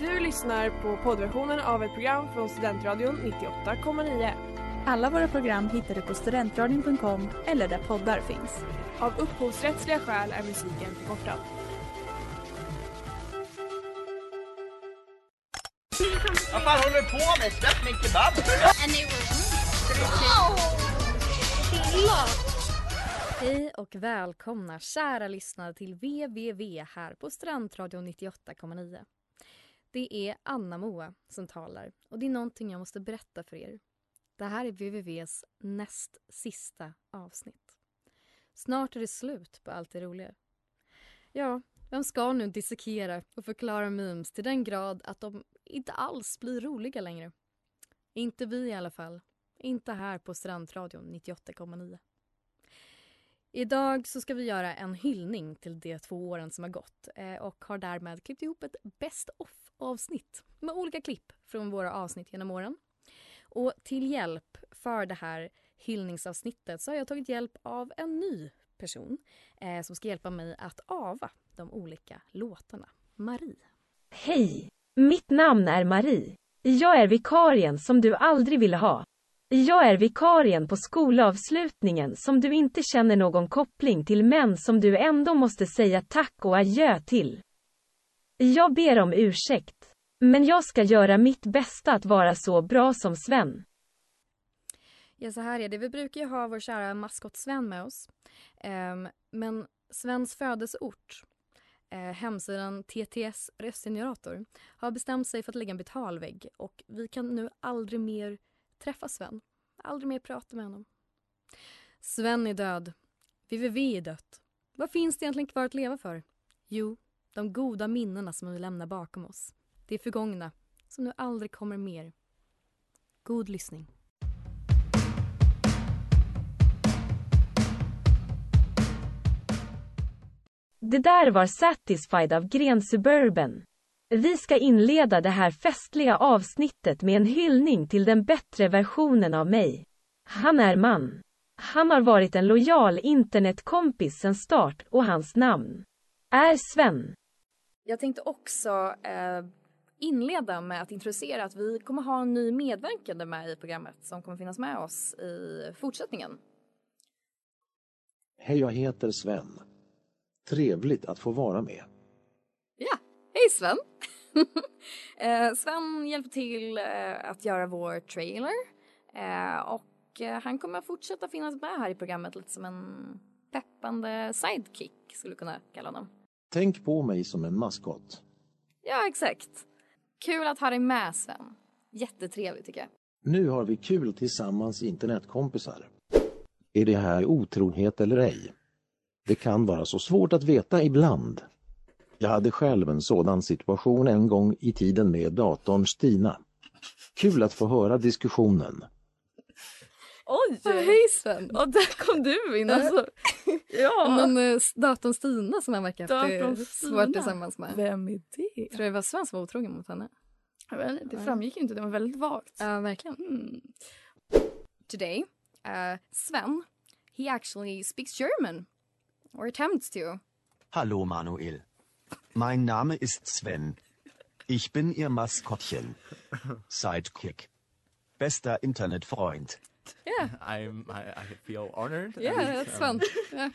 Du lyssnar på poddversionen av ett program från Studentradion 98,9. Alla våra program hittar du på studentradion.com eller där poddar finns. Av upphovsrättsliga skäl är musiken förkortad. Vad fan håller du på med? Släpp min kebab! Hej och välkomna kära lyssnare till VVV här på Strandradion 98,9. Det är Anna Moa som talar och det är någonting jag måste berätta för er. Det här är VVVs näst sista avsnitt. Snart är det slut på allt det roliga. Ja, vem ska nu dissekera och förklara memes till den grad att de inte alls blir roliga längre? Inte vi i alla fall. Inte här på Strandradion 98,9. Idag så ska vi göra en hyllning till de två åren som har gått eh, och har därmed klippt ihop ett best of avsnitt med olika klipp från våra avsnitt genom åren. Och till hjälp för det här hyllningsavsnittet så har jag tagit hjälp av en ny person eh, som ska hjälpa mig att ava de olika låtarna. Marie. Hej! Mitt namn är Marie. Jag är vikarien som du aldrig ville ha. Jag är vikarien på skolavslutningen som du inte känner någon koppling till men som du ändå måste säga tack och adjö till. Jag ber om ursäkt. Men jag ska göra mitt bästa att vara så bra som Sven. Ja, så här är det. Vi brukar ju ha vår kära maskot Sven med oss. Ehm, men Svens födelseort, eh, hemsidan TTS Röstgenerator, har bestämt sig för att lägga en betalvägg och vi kan nu aldrig mer träffa Sven. Aldrig mer prata med honom. Sven är död. VVV är dött. Vad finns det egentligen kvar att leva för? Jo, de goda minnena som vi lämnar bakom oss. Det är förgångna, som nu aldrig kommer mer. God lyssning. Det där var Satisfied av Gren Suburban. Vi ska inleda det här festliga avsnittet med en hyllning till den bättre versionen av mig. Han är man. Han har varit en lojal internetkompis sedan start och hans namn är Sven. Jag tänkte också eh, inleda med att introducera att vi kommer ha en ny medverkande med i programmet som kommer finnas med oss i fortsättningen. Hej, jag heter Sven. Trevligt att få vara med. Ja, hej Sven! eh, Sven hjälper till eh, att göra vår trailer eh, och han kommer fortsätta finnas med här i programmet lite som en peppande sidekick skulle kunna kalla honom. Tänk på mig som en maskot. Ja, exakt. Kul att ha dig med Sven. Jättetrevligt tycker jag. Nu har vi kul tillsammans internetkompisar. Är det här otrohet eller ej? Det kan vara så svårt att veta ibland. Jag hade själv en sådan situation en gång i tiden med datorn Stina. Kul att få höra diskussionen. Oj! Hej Sven! Och där kom du in alltså. ja. Men uh, datorn Stina som han verkar haft det Datorn svårt tillsammans med. Vem är det? Tror du det var Sven som var otrogen mot henne? Jag vet Det framgick ju inte, det var väldigt vagt. Ja, verkligen. Mm. Today, uh, Sven, he actually speaks German. Or attempts to. Hallo Manuel. Mein Name ist Sven. Ich bin Ihr Maskottchen. Sidekick. Bester Internetfreund. Yeah, I'm, I, I feel honored. and, yeah, that's um, Sven. Yeah.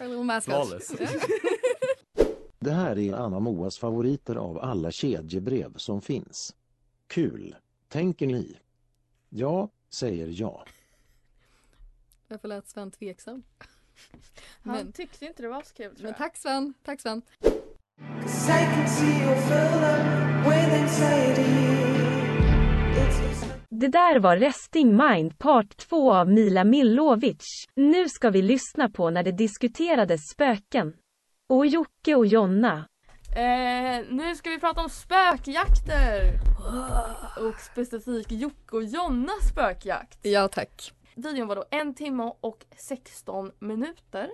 Our little mascot. Flawless. Det här är Anna Moas favoriter av alla kedjebrev som finns. Kul, tänker ni? Ja, säger jag. Varför lät Sven tveksam? Han Men, tyckte inte det var så kul tror men jag. tack Sven, tack Sven. Det där var Resting Mind Part 2 av Mila Millovic. Nu ska vi lyssna på när det diskuterades spöken. Och Jocke och Jonna. Eh, nu ska vi prata om spökjakter! Och specifikt Jocke och Jonnas spökjakt. Ja tack. Videon var då en timme och 16 minuter.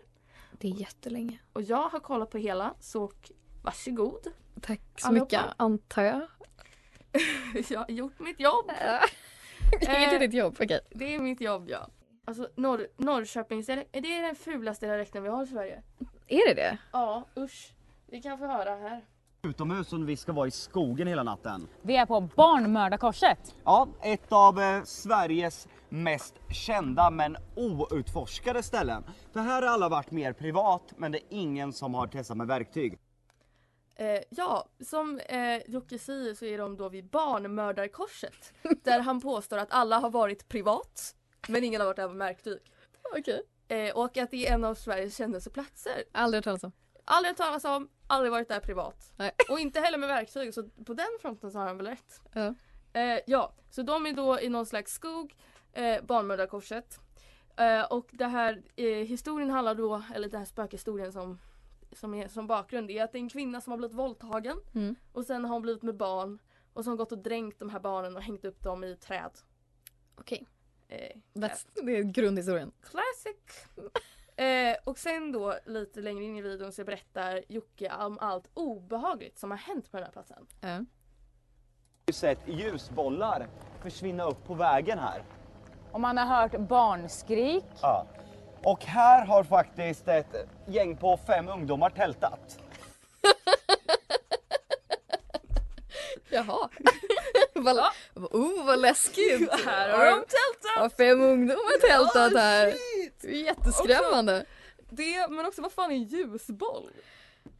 Det är jättelänge. Och jag har kollat på hela, så varsågod. Tack så Allihopa. mycket antar jag. Jag har gjort mitt jobb. är det ditt jobb? Okej. Det är mitt jobb ja. Alltså Norr, Norrköpings, är det den fulaste dialekten vi har i Sverige? Är det det? Ja, usch. Vi kan få höra här. Utomhus och vi ska vara i skogen hela natten. Vi är på Barnmördarkorset. Ja, ett av eh, Sveriges mest kända men outforskade ställen. För här har alla varit mer privat men det är ingen som har testat med verktyg. Eh, ja, som eh, Jocke säger så är de då vid Barnmördarkorset. där han påstår att alla har varit privat men ingen har varit verktyg. Okej. Eh, och att det är en av Sveriges kändaste platser. Aldrig hört talas om. Aldrig hört talas om, aldrig varit där privat. Nej. Och inte heller med verktyg så på den fronten så har han väl rätt. Ja. Eh, ja, så de är då i någon slags skog, eh, Barnmördarkorset. Eh, och det här eh, historien handlar då, eller den här spökhistorien som, som är som bakgrund är att det är en kvinna som har blivit våldtagen Mm. och sen har hon blivit med barn och så har hon gått och dränkt de här barnen och hängt upp dem i träd. Okej. Eh, That's- Det är grundhistorien. Classic! eh, och sen då lite längre in i videon så berättar Jocke om allt obehagligt som har hänt på den här platsen. Ja. Jag har sett ljusbollar försvinna upp på vägen här. Och man har hört barnskrik. Ja. Och här har faktiskt ett gäng på fem ungdomar tältat. Jaha. vad, oh, vad läskigt. Här har de tältat! Har fem ungdomar tältat här. Det är jätteskrämmande. Det, men också vad fan är en ljusboll?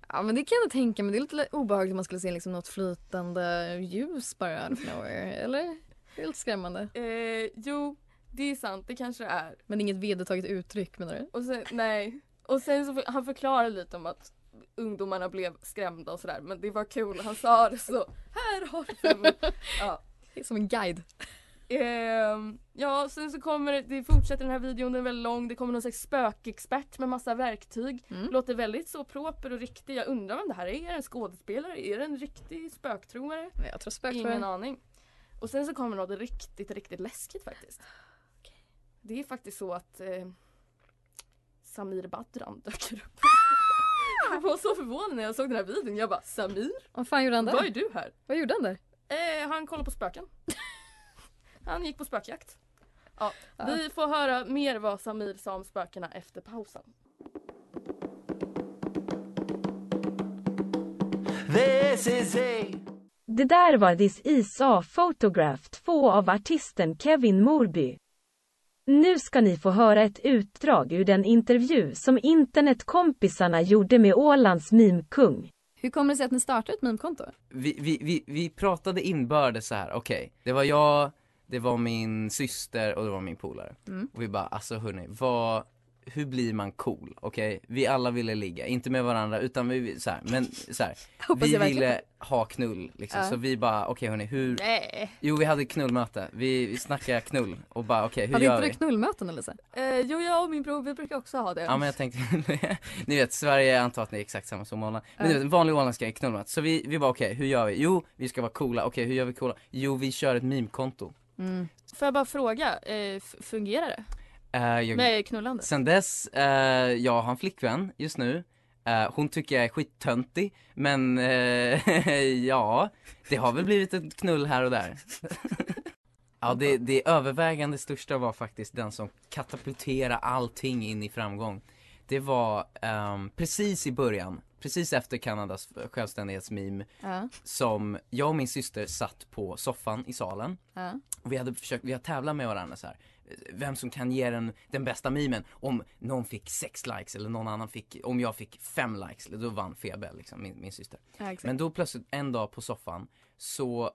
Ja men det kan jag tänka mig. Det är lite obehagligt om man skulle se liksom något flytande ljus bara out of nowhere. Eller? Det är lite skrämmande. Eh, jo, det är sant, det kanske det är. Men inget vedertaget uttryck menar du? Och sen, nej. Och sen så han förklarar lite om att ungdomarna blev skrämda och sådär men det var kul, han sa det så. Här har du ja. Som en guide. Ehm, ja, sen så kommer det, det fortsätter den här videon, den är väldigt lång. Det kommer någon slags spökexpert med massa verktyg. Mm. Låter väldigt så proper och riktig. Jag undrar vem det här är. Är det en skådespelare? Är det en riktig spöktroare? Jag tror spök Ingen aning. Och sen så kommer något riktigt, riktigt läskigt faktiskt. Det är faktiskt så att eh, Samir Badran dök upp. Jag var så förvånad när jag såg den här videon. Jag bara Samir? Vad fan gjorde han där? Vad är du här? Vad gjorde han där? Eh, han kollar på spöken. han gick på spökjakt. Ja, Ja. Vi får höra mer vad Samir sa om spökena efter pausen. This is a Det där var This Is A Photograph 2 av artisten Kevin Morby. Nu ska ni få höra ett utdrag ur den intervju som internetkompisarna gjorde med Ålands mimkung. Hur kommer det sig att ni startade ett meme-konto? Vi, vi, vi, vi pratade inbördes så här. okej, det var jag, det var min syster och det var min polare. Mm. Och vi bara, alltså hörni, vad, hur blir man cool? Okej, vi alla ville ligga, inte med varandra utan vi, så här, men så här, vi ville ha knull liksom, Ja. så vi bara, okej hörni, hur, Nej. jo vi hade knullmöte, vi, vi snackade knull och bara okej, hur Hade gör inte vi? du knullmöten eller så? Eh, jo, jag och min bror vi brukar också ha det. Ja men jag tänkte, ni vet Sverige, jag antar att ni är exakt samma som Åland. Men Ja. du vet, en vanlig åländska är knullmat. Så vi, vi bara okej, hur gör vi? Jo, vi ska vara coola. Okej, hur gör vi coola? Jo, vi kör ett meme-konto. Mm. Får jag bara fråga, eh, fungerar det? Eh, jag, Med knullande? Sen dess, eh, jag har en flickvän just nu. Eh, hon tycker jag är skittöntig, men ja, det har väl blivit ett knull här och där. ja, det, det övervägande största var faktiskt den som katapulterade allting in i framgång. Det var ehm, precis i början, precis efter Kanadas självständighetsmeme, Ja. som jag och min syster satt på soffan i salen Ja. och vi hade försökt, vi har tävlat med varandra så här. Vem som kan ge den, den bästa memen. Om någon fick sex likes eller någon annan fick, om jag fick fem likes, då vann Febe liksom, min, min syster. Ja. Men då plötsligt en dag på soffan så,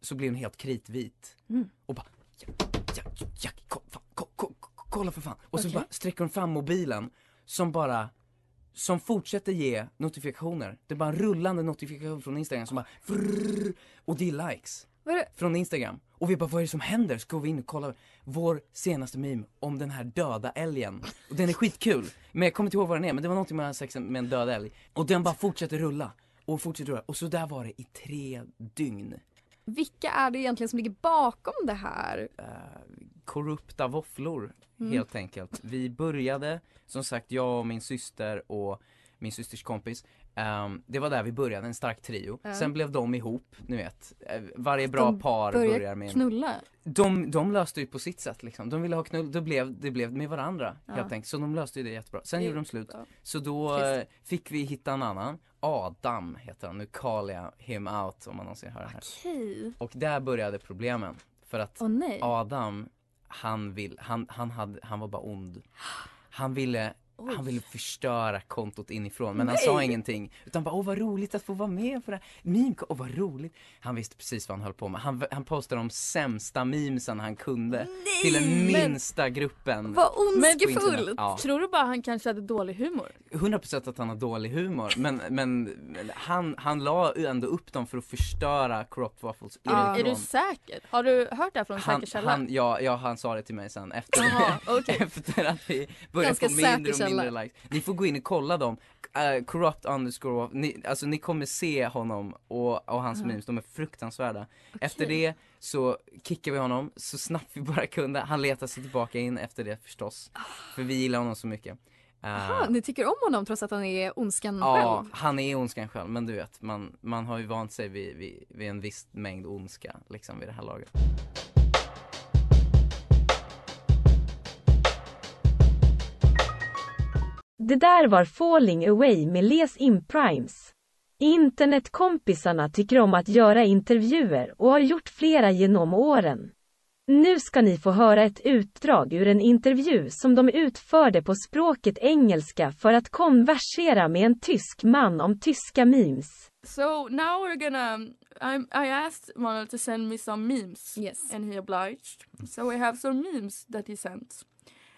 så blir hon helt kritvit. Mm. Och bara, ja, ja, ja, ja, ko, fan, ko, ko, ko, kolla för fan. Och så Okej. bara sträcker hon fram mobilen som bara som fortsätter ge notifikationer. Det är bara en rullande notifikation från Instagram som bara frrrr, och det är likes. Är det? Från Instagram. Och vi bara, vad är det som händer? Ska vi in och kolla vår senaste meme om den här döda älgen. Och den är skitkul. Men jag kommer inte ihåg vad den är, men det var någonting med sex med en död älg. Och den bara fortsätter rulla. Och fortsätter rulla. Och så där var det i tre dygn. Vilka är det egentligen som ligger bakom det här? korrupta våfflor Mm. helt enkelt. Vi började, som sagt, jag och min syster och min systers kompis Ehm, det var där vi började, en stark trio. Ja. Sen blev de ihop, ni vet. Eh, Varje bra De par börjar med knulla. De, de löste ju på sitt sätt liksom. De ville ha knull, då blev, det blev med varandra Ja. helt enkelt. Så de löste ju det jättebra. Sen Det- gjorde de slut. ja. Så då Trist. eh, fick vi hitta en annan. Adam heter han, nu callar jag him out om man någonsin hör det här. Okej. Och där började problemen. För att nej. Adam, han vill, han, han hade, han var bara ond. Han ville, Oj. han ville förstöra kontot inifrån men han sa Nej. ingenting. Utan bara åh vad roligt att få vara med på det här. Meme, åh vad roligt. Han visste precis vad han höll på med. Han, han postade de sämsta memesen han kunde. till den men- minsta gruppen. Vad på ondskefullt! Ja. Tror du bara han kanske hade dålig humor? 100% att han har dålig humor men, men, men han, han la ändå upp dem för att förstöra crop waffles Är inifrån. du säker? Har du hört det här från han, säker källa? han, ja, ja, han sa det till mig sen efter, Jaha, okej. efter att vi började Ganska få mindre mindre likes. Ni får gå in och kolla dem. Uh, corrupt underscore, ni, alltså ni kommer se honom och, och hans Ja. memes, de är fruktansvärda. Efter det så kickar vi honom så snabbt vi bara kunde. Han letar sig tillbaka in efter det förstås. För vi gillar honom så mycket. Eh, Aha, ni tycker om honom trots att han är ondskan Ja, själv? han är ondskan själv men du vet, man, man har ju vant sig vid, vid, vid en viss mängd ondska liksom vid det här laget. Det där var Falling Away med Les Imprimes. Internetkompisarna tycker om att göra intervjuer och har gjort flera genom åren. Nu ska ni få höra ett utdrag ur en intervju som de utförde på språket engelska för att konversera med en tysk man om tyska memes. So now we're gonna. I'm, I asked Manuel to send me some memes. Yes. And he obliged. So we have some memes that he sent.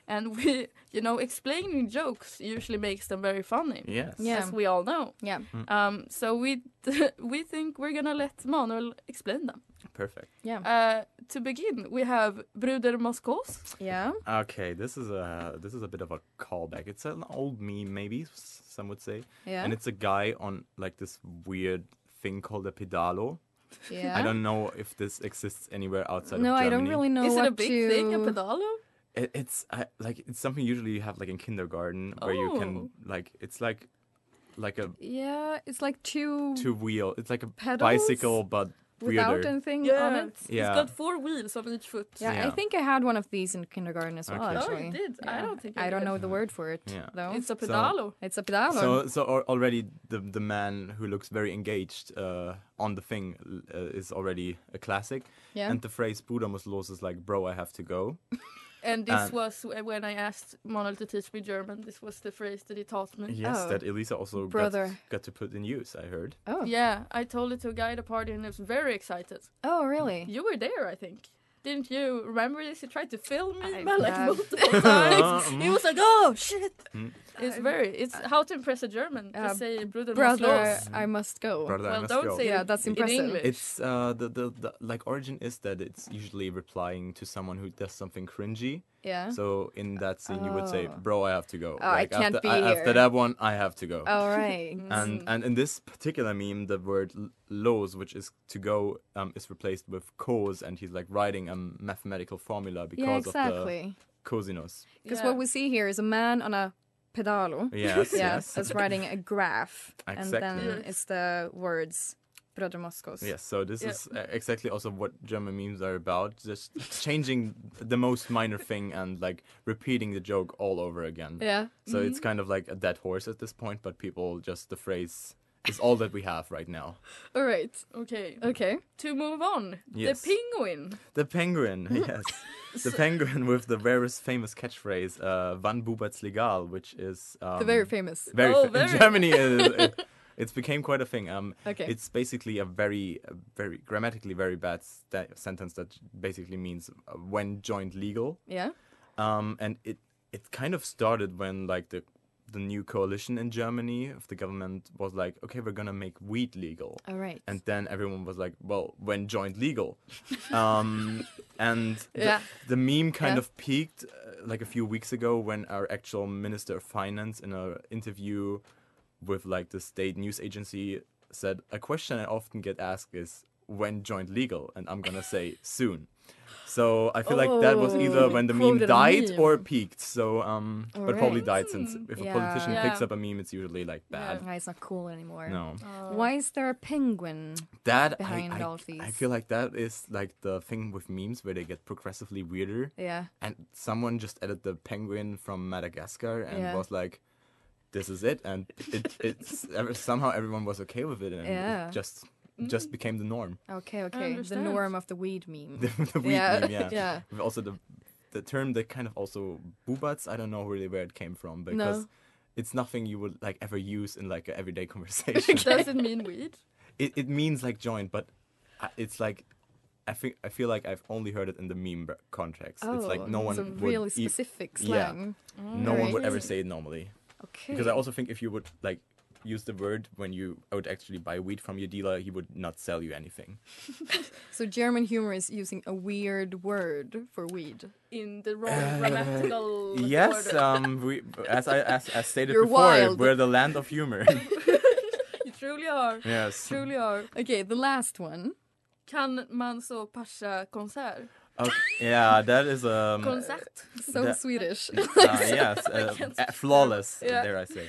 And we, you know, explaining jokes usually makes them very funny. Yes. Yeah. As we all know. Yeah. Um, so we we think we're gonna let Manuel explain them. Perfect. Yeah. Uh, to begin, we have Bruder Moskos. Yeah. Okay, this is a this is a bit of a callback. It's an old meme, maybe some would say, Yeah. and it's a guy on like this weird thing called a pedalo. Yeah. I don't know if this exists anywhere outside No, of I don't really know Is what it a big to... thing, a pedalo? It, it's I, like it's something usually you have like in kindergarten where you Oh. can like it's like like a Yeah, it's like two, two wheel. It's like a Pedals bicycle but without weirder. anything Yeah. on it. Yeah. It's got four wheels on each foot. Yeah, I think I had one of these in kindergarten as well. Okay. Oh, Actually, you did? I don't think I I don't know the word for it Yeah. though. It's a pedalo. It's a pedalo. So so already the the man who looks very engaged uh, on the thing uh, is already a classic. yeah. And the phrase "Buddha must los" is like, "Bro, I have to go." And this And- was when I asked Manuel to teach me German. This was the phrase that he taught me. Yes, Oh. that Elisa also got, Brother. got to put in use. I heard. oh. Yeah, I told it to a guy at a party and he was very excited. Oh, really? You were there, I think. Didn't you remember this? He tried to film me I- but like yeah. multiple times. he was like, "Oh shit!" Mm. It's very. It's how to impress a German. Uh, to say "Bruder, Brother, los." I must go. Brother, I Well, must don't go. say Yeah, it that's in impressive. English. It's uh the, the the like origin is that it's usually replying to someone who does something cringy. Yeah. So in that scene, you would say, Oh. "Bro, I have to go." Oh, I can't after, be I- here. After that one, I have to go. All right. And and in this particular meme, the word l- "los," which is to go, um, is replaced with "cos," and he's like writing a mathematical formula because yeah, of the cosinus. Because Yeah. what we see here is a man on a pedalo. Yes, yeah, yes. that's writing a graph, and then Yes. it's the words Brother Moskos. Yes, so this Yeah. is uh, exactly also what German memes are about. Just changing the most minor thing and like repeating the joke all over again. Yeah. So it's kind of like a dead horse at this point, but people just the phrase is all that we have right now. All right. Okay. Okay. To move on, Yes. the penguin. The penguin, yes. The penguin with the very famous catchphrase, uh, Wann bubert's legal, which is um, The very famous. very Oh, fa- in very- Germany. It, it, it's became quite a thing. Um, Okay. It's basically a very, a very grammatically very bad sta- sentence that basically means uh, when joined legal. Yeah. Um, and it it kind of started when like the the new coalition in Germany of the government was like, okay, we're gonna make weed legal. All right. And then everyone was like, well, when joint legal. um, and the, Yeah. the meme kind Yeah. of peaked uh, like a few weeks ago when our actual Minister of Finance in an interview with like the state news agency said, a question I often get asked is, when joint legal? And I'm gonna say soon. So I feel like that was either Oh, when the meme quoted a died or peaked. So um, but probably died since if a Yeah. politician picks up a meme, it's usually like bad. Yeah, it's not cool anymore. No, Why is there a penguin? that I, Behind I, all I feel like that is like the thing with memes where they get progressively weirder. Yeah. And someone just added the penguin from Madagascar and Yeah. was like, "This is it," and it it's somehow everyone was okay with it, and Yeah. it just just mm. became the norm. Okay, okay. The norm of the weed meme. the, the weed Yeah, meme, yeah. yeah. Also the the term that kind of also boobats. I don't know really where it came from because No. it's nothing you would like ever use in like an everyday conversation. Does it mean weed? it it means like joint, but it's like. I think I feel like I've only heard it in the meme br- context. it's like no oh, one Oh, it's a would really e- specific Yeah. slang. no one would ever say it normally. Okay. Because I also think if you would like use the word when you would actually buy weed from your dealer, he would not sell you anything. So German humor is using a weird word for weed. In the wrong grammatical Yes, order. um, we as I as, as stated You're before, wild. we're the land of humor. you truly are. yes. Truly are. Okay, the last one. Kan man så pascha konsert? Okay, yeah, that is um. Konsert? So that- Swedish. Uh, yes, uh, uh, flawless. Yeah. Dare I say?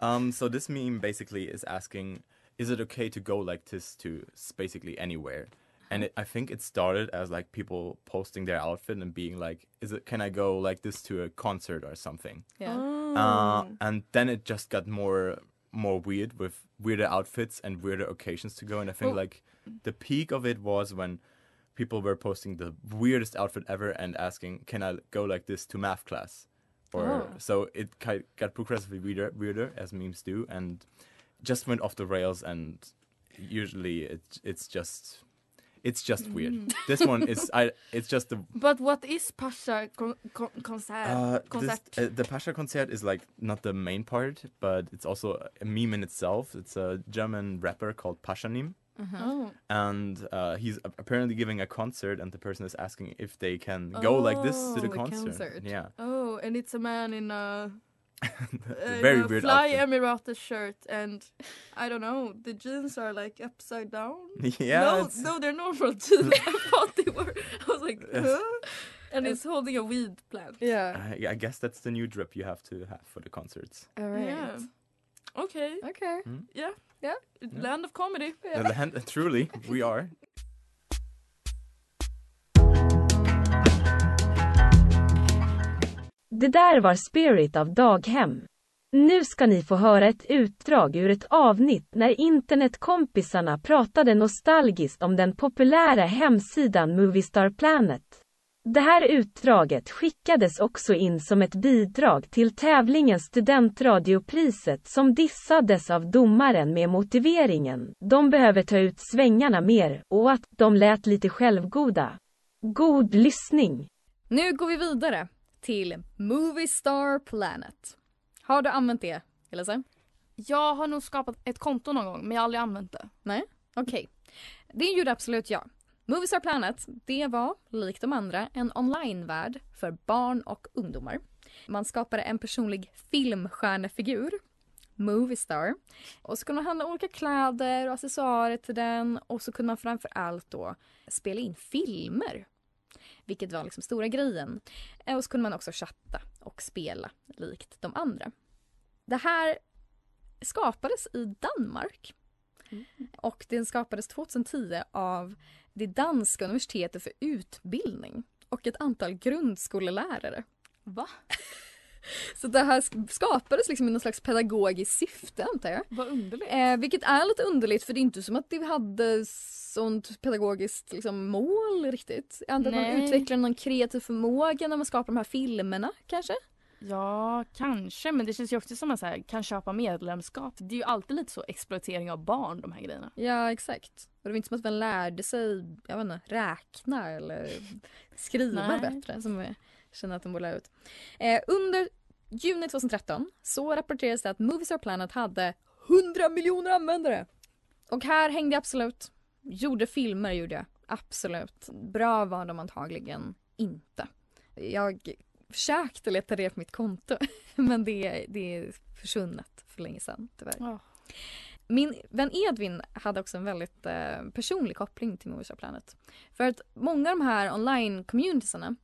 Um, so this meme basically is asking, is it okay to go like this to basically anywhere? And it, I think it started as like people posting their outfit and being like, "Is it? Can I go like this to a concert or something?" Yeah. Uh, and then it just got more more weird with weirder outfits and weirder occasions to go. And I think Well- like the peak of it was when people were posting the weirdest outfit ever and asking, "Can I go like this to math class?" Or Oh. so it got progressively weirder, weirder as memes do, and just went off the rails. And usually it it's just it's just weird. Mm. This one is I it's just the But what is pascha kon kon konsert? uh, this, uh, the Pascha concert is like not the main part, but it's also a meme in itself. It's a German rapper called Paschanim, oh. and uh, he's apparently giving a concert, and the person is asking if they can go like this to the Oh, the concert. concert. Yeah, Oh, and it's a man in a, It's a in very a weird fly outfit. Emirates shirt, and I don't know, the jeans are like upside down. yeah. no, it's- no, they're normal jeans. I thought they were. I was like, huh? And he's holding a weed plant. Yeah. I, I guess that's the new drip you have to have for the concerts. All right. Yeah. Okay. Okay. Yeah. Yeah. Land of comedy. The land, truly, we are. Det där var Spirit av Daghem. Nu ska ni få höra ett utdrag ur ett avsnitt när internetkompisarna pratade nostalgiskt om den populära hemsidan Moviestar Planet. Det här utdraget skickades också in som ett bidrag till tävlingen Studentradiopriset som dissades av domaren med motiveringen de behöver ta ut svängarna mer och att de lät lite självgoda. God lyssning! Nu går vi vidare till Movie Star Planet. Har du använt det, Elisa? Jag har nog skapat ett konto någon gång, men jag har aldrig använt det. Nej? Okej. Det gjorde absolut jag. Movies Are Planet, det var, likt de andra, en onlinevärld för barn och ungdomar. Man skapade en personlig filmstjärnefigur, Moviestar. Och så kunde man handla olika kläder och accessoarer till den och så kunde man framför allt då spela in filmer. Vilket var liksom stora grejen. Och så kunde man också chatta och spela likt de andra. Det här skapades i Danmark. Och den skapades 2010 av det danska universitetet för utbildning och ett antal grundskolelärare. Va? Så det här sk- skapades liksom i någon slags pedagogiskt syfte antar jag. Vad underligt. Eh, vilket är lite underligt för det är inte som att det hade sånt pedagogiskt liksom, mål riktigt. Jag antar att man utvecklar någon kreativ förmåga när man skapar de här filmerna kanske? Ja, kanske. Men det känns ju också som att man kan köpa medlemskap. Det är ju alltid lite så exploatering av barn, de här grejerna. Ja exakt. Och det var inte som att man lärde sig jag vet inte, räkna eller skriva bättre som jag känner att de borde lära ut. Eh, under juni 2013 så rapporterades det att Moviestar Planet hade 100 miljoner användare. Och här hängde jag absolut. Gjorde filmer gjorde jag. Absolut. Bra var de antagligen inte. Jag försökte leta reda på mitt konto men det, det är försvunnet för länge sedan tyvärr. Ja. Min vän Edvin hade också en väldigt eh, personlig koppling till Movistar Planet. För att många av de här online-communitiesarna,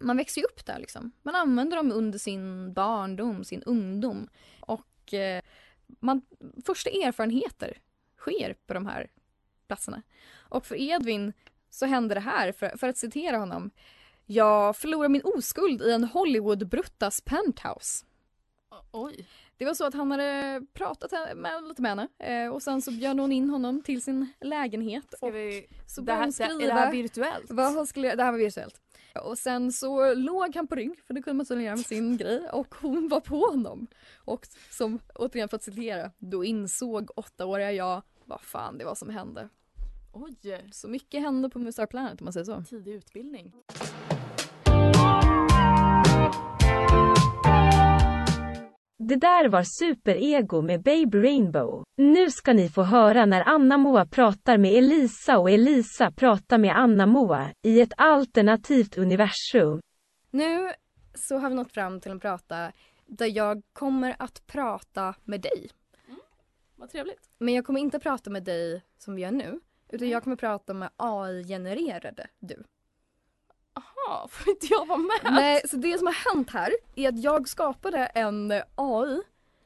man växer ju upp där liksom. Man använder dem under sin barndom, sin ungdom. Och eh, man, första erfarenheter sker på de här platserna. Och för Edvin så hände det här, för, för att citera honom. Jag förlorade min oskuld i en Hollywood-bruttas penthouse. Oj. Det var så att han hade pratat med, lite med henne eh, och sen så bjöd hon in honom till sin lägenhet. Ska vi, så det, här, skriva. är det här virtuellt? Vad hon skulle, det här var virtuellt. Och sen så låg han på rygg, för det kunde man tydligen göra med sin grej, och hon var på honom. Och som, återigen för att citera, då insåg åttaåriga jag vad fan det var som hände. Oj, Så mycket hände på Mustar Planet om man säger så. tidig utbildning. Det där var Superego med Babe Rainbow. Nu ska ni få höra när Anna-Moa pratar med Elisa och Elisa pratar med Anna-Moa i ett alternativt universum. Nu så har vi nått fram till en prata där jag kommer att prata med dig. Vad trevligt. Men jag kommer inte prata med dig som vi gör nu. Utan jag kommer prata med AI-genererade du. Jaha, får inte jag vara med? Nej, så det som har hänt här är att jag skapade en AI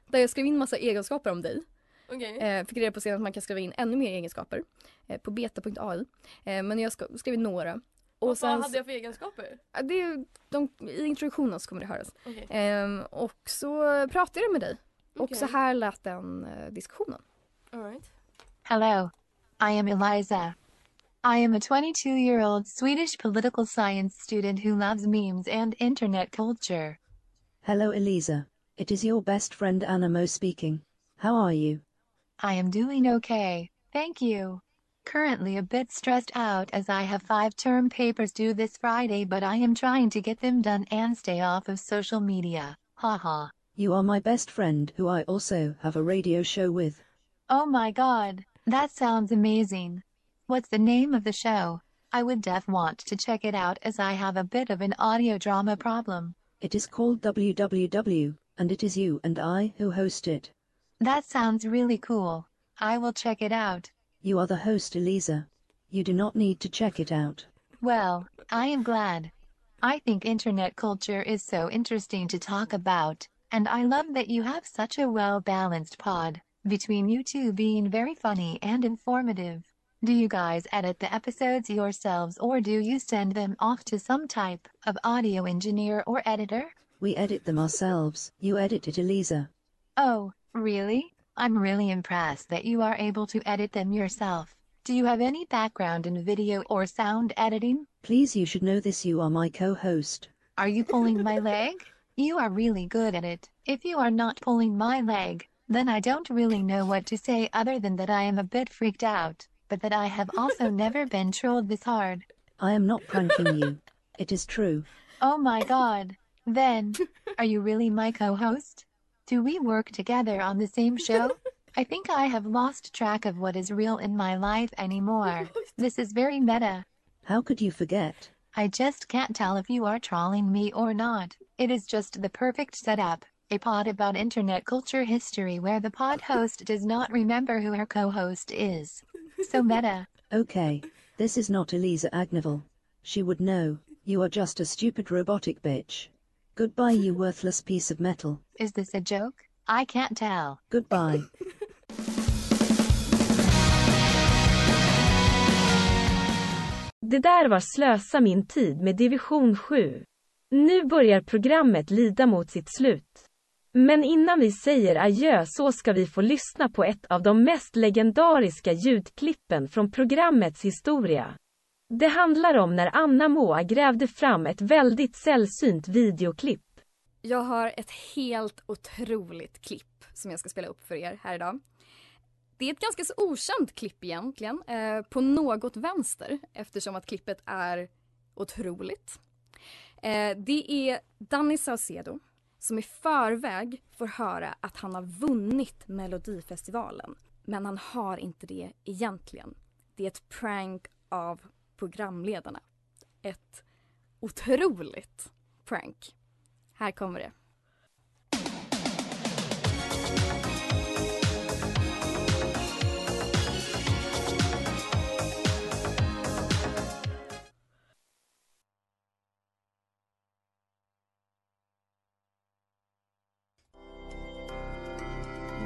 där jag skrev in massa egenskaper om dig. Okej. Eh, fick reda på sen att man kan skriva in ännu mer egenskaper eh, på beta.ai. Eh, men jag skrev in några. Och Vad sen, hade jag för egenskaper? Det är, de, I introduktionen så kommer det höras. Okej. Ehm, och så pratade jag med dig. Och Okej. så här lät den eh, diskussionen. All right. Hello. I am Eliza. I am a 22 year old Swedish political science student who loves memes and internet culture. Hello, Elisa. It is your best friend Anna Mo speaking. How are you? I am doing okay, thank you. Currently a bit stressed out as I have five term papers due this Friday, but I am trying to get them done and stay off of social media. Haha. You are my best friend who I also have a radio show with. Oh my god, that sounds amazing. What's the name of the show? I would def want to check it out as I have a bit of an audio drama problem. It is called WWW, and it is you and I who host it. That sounds really cool. I will check it out. You are the host, Elisa. You do not need to check it out. Well, I am glad. I think internet culture is so interesting to talk about, and I love that you have such a well balanced pod between you two being very funny and informative. Do you guys edit the episodes yourselves or do you send them off to some type of audio engineer or editor? We edit them ourselves. You edit it, Elisa. Oh, really? I'm really impressed that you are able to edit them yourself. Do you have any background in video or sound editing? Please, you should know this. You are my co host. Are you pulling my leg? You are really good at it. If you are not pulling my leg, then I don't really know what to say other than that I am a bit freaked out, but that I have also never been trolled this hard. I am not pranking you. It is true. Oh my god. Then, are you really my co host? Do we work together on the same show? I think I have lost track of what is real in my life anymore. This is very meta. How could you forget? I just can't tell if you are trolling me or not. It is just the perfect setup. A pod about internet culture history where the pod host does not remember who her co host is. So meta. Okay. This is not Elisa Agneval. She would know. You are just a stupid robotic bitch. Goodbye, you worthless piece of metal. Is this a joke? I can't tell. Goodbye. Det där var Slösa min tid med Division 7. Nu börjar programmet lida mot sitt slut. Men innan vi säger adjö så ska vi få lyssna på ett av de mest legendariska ljudklippen från programmets historia. Det handlar om när Anna Moa grävde fram ett väldigt sällsynt videoklipp. Jag har ett helt otroligt klipp som jag ska spela upp för er här idag. Det är ett ganska så okänt klipp egentligen, eh, på något vänster eftersom att klippet är otroligt. Eh, det är Danny Saucedo som i förväg får höra att han har vunnit Melodifestivalen. Men han har inte det egentligen. Det är ett prank av programledarna. Ett otroligt prank. Här kommer det.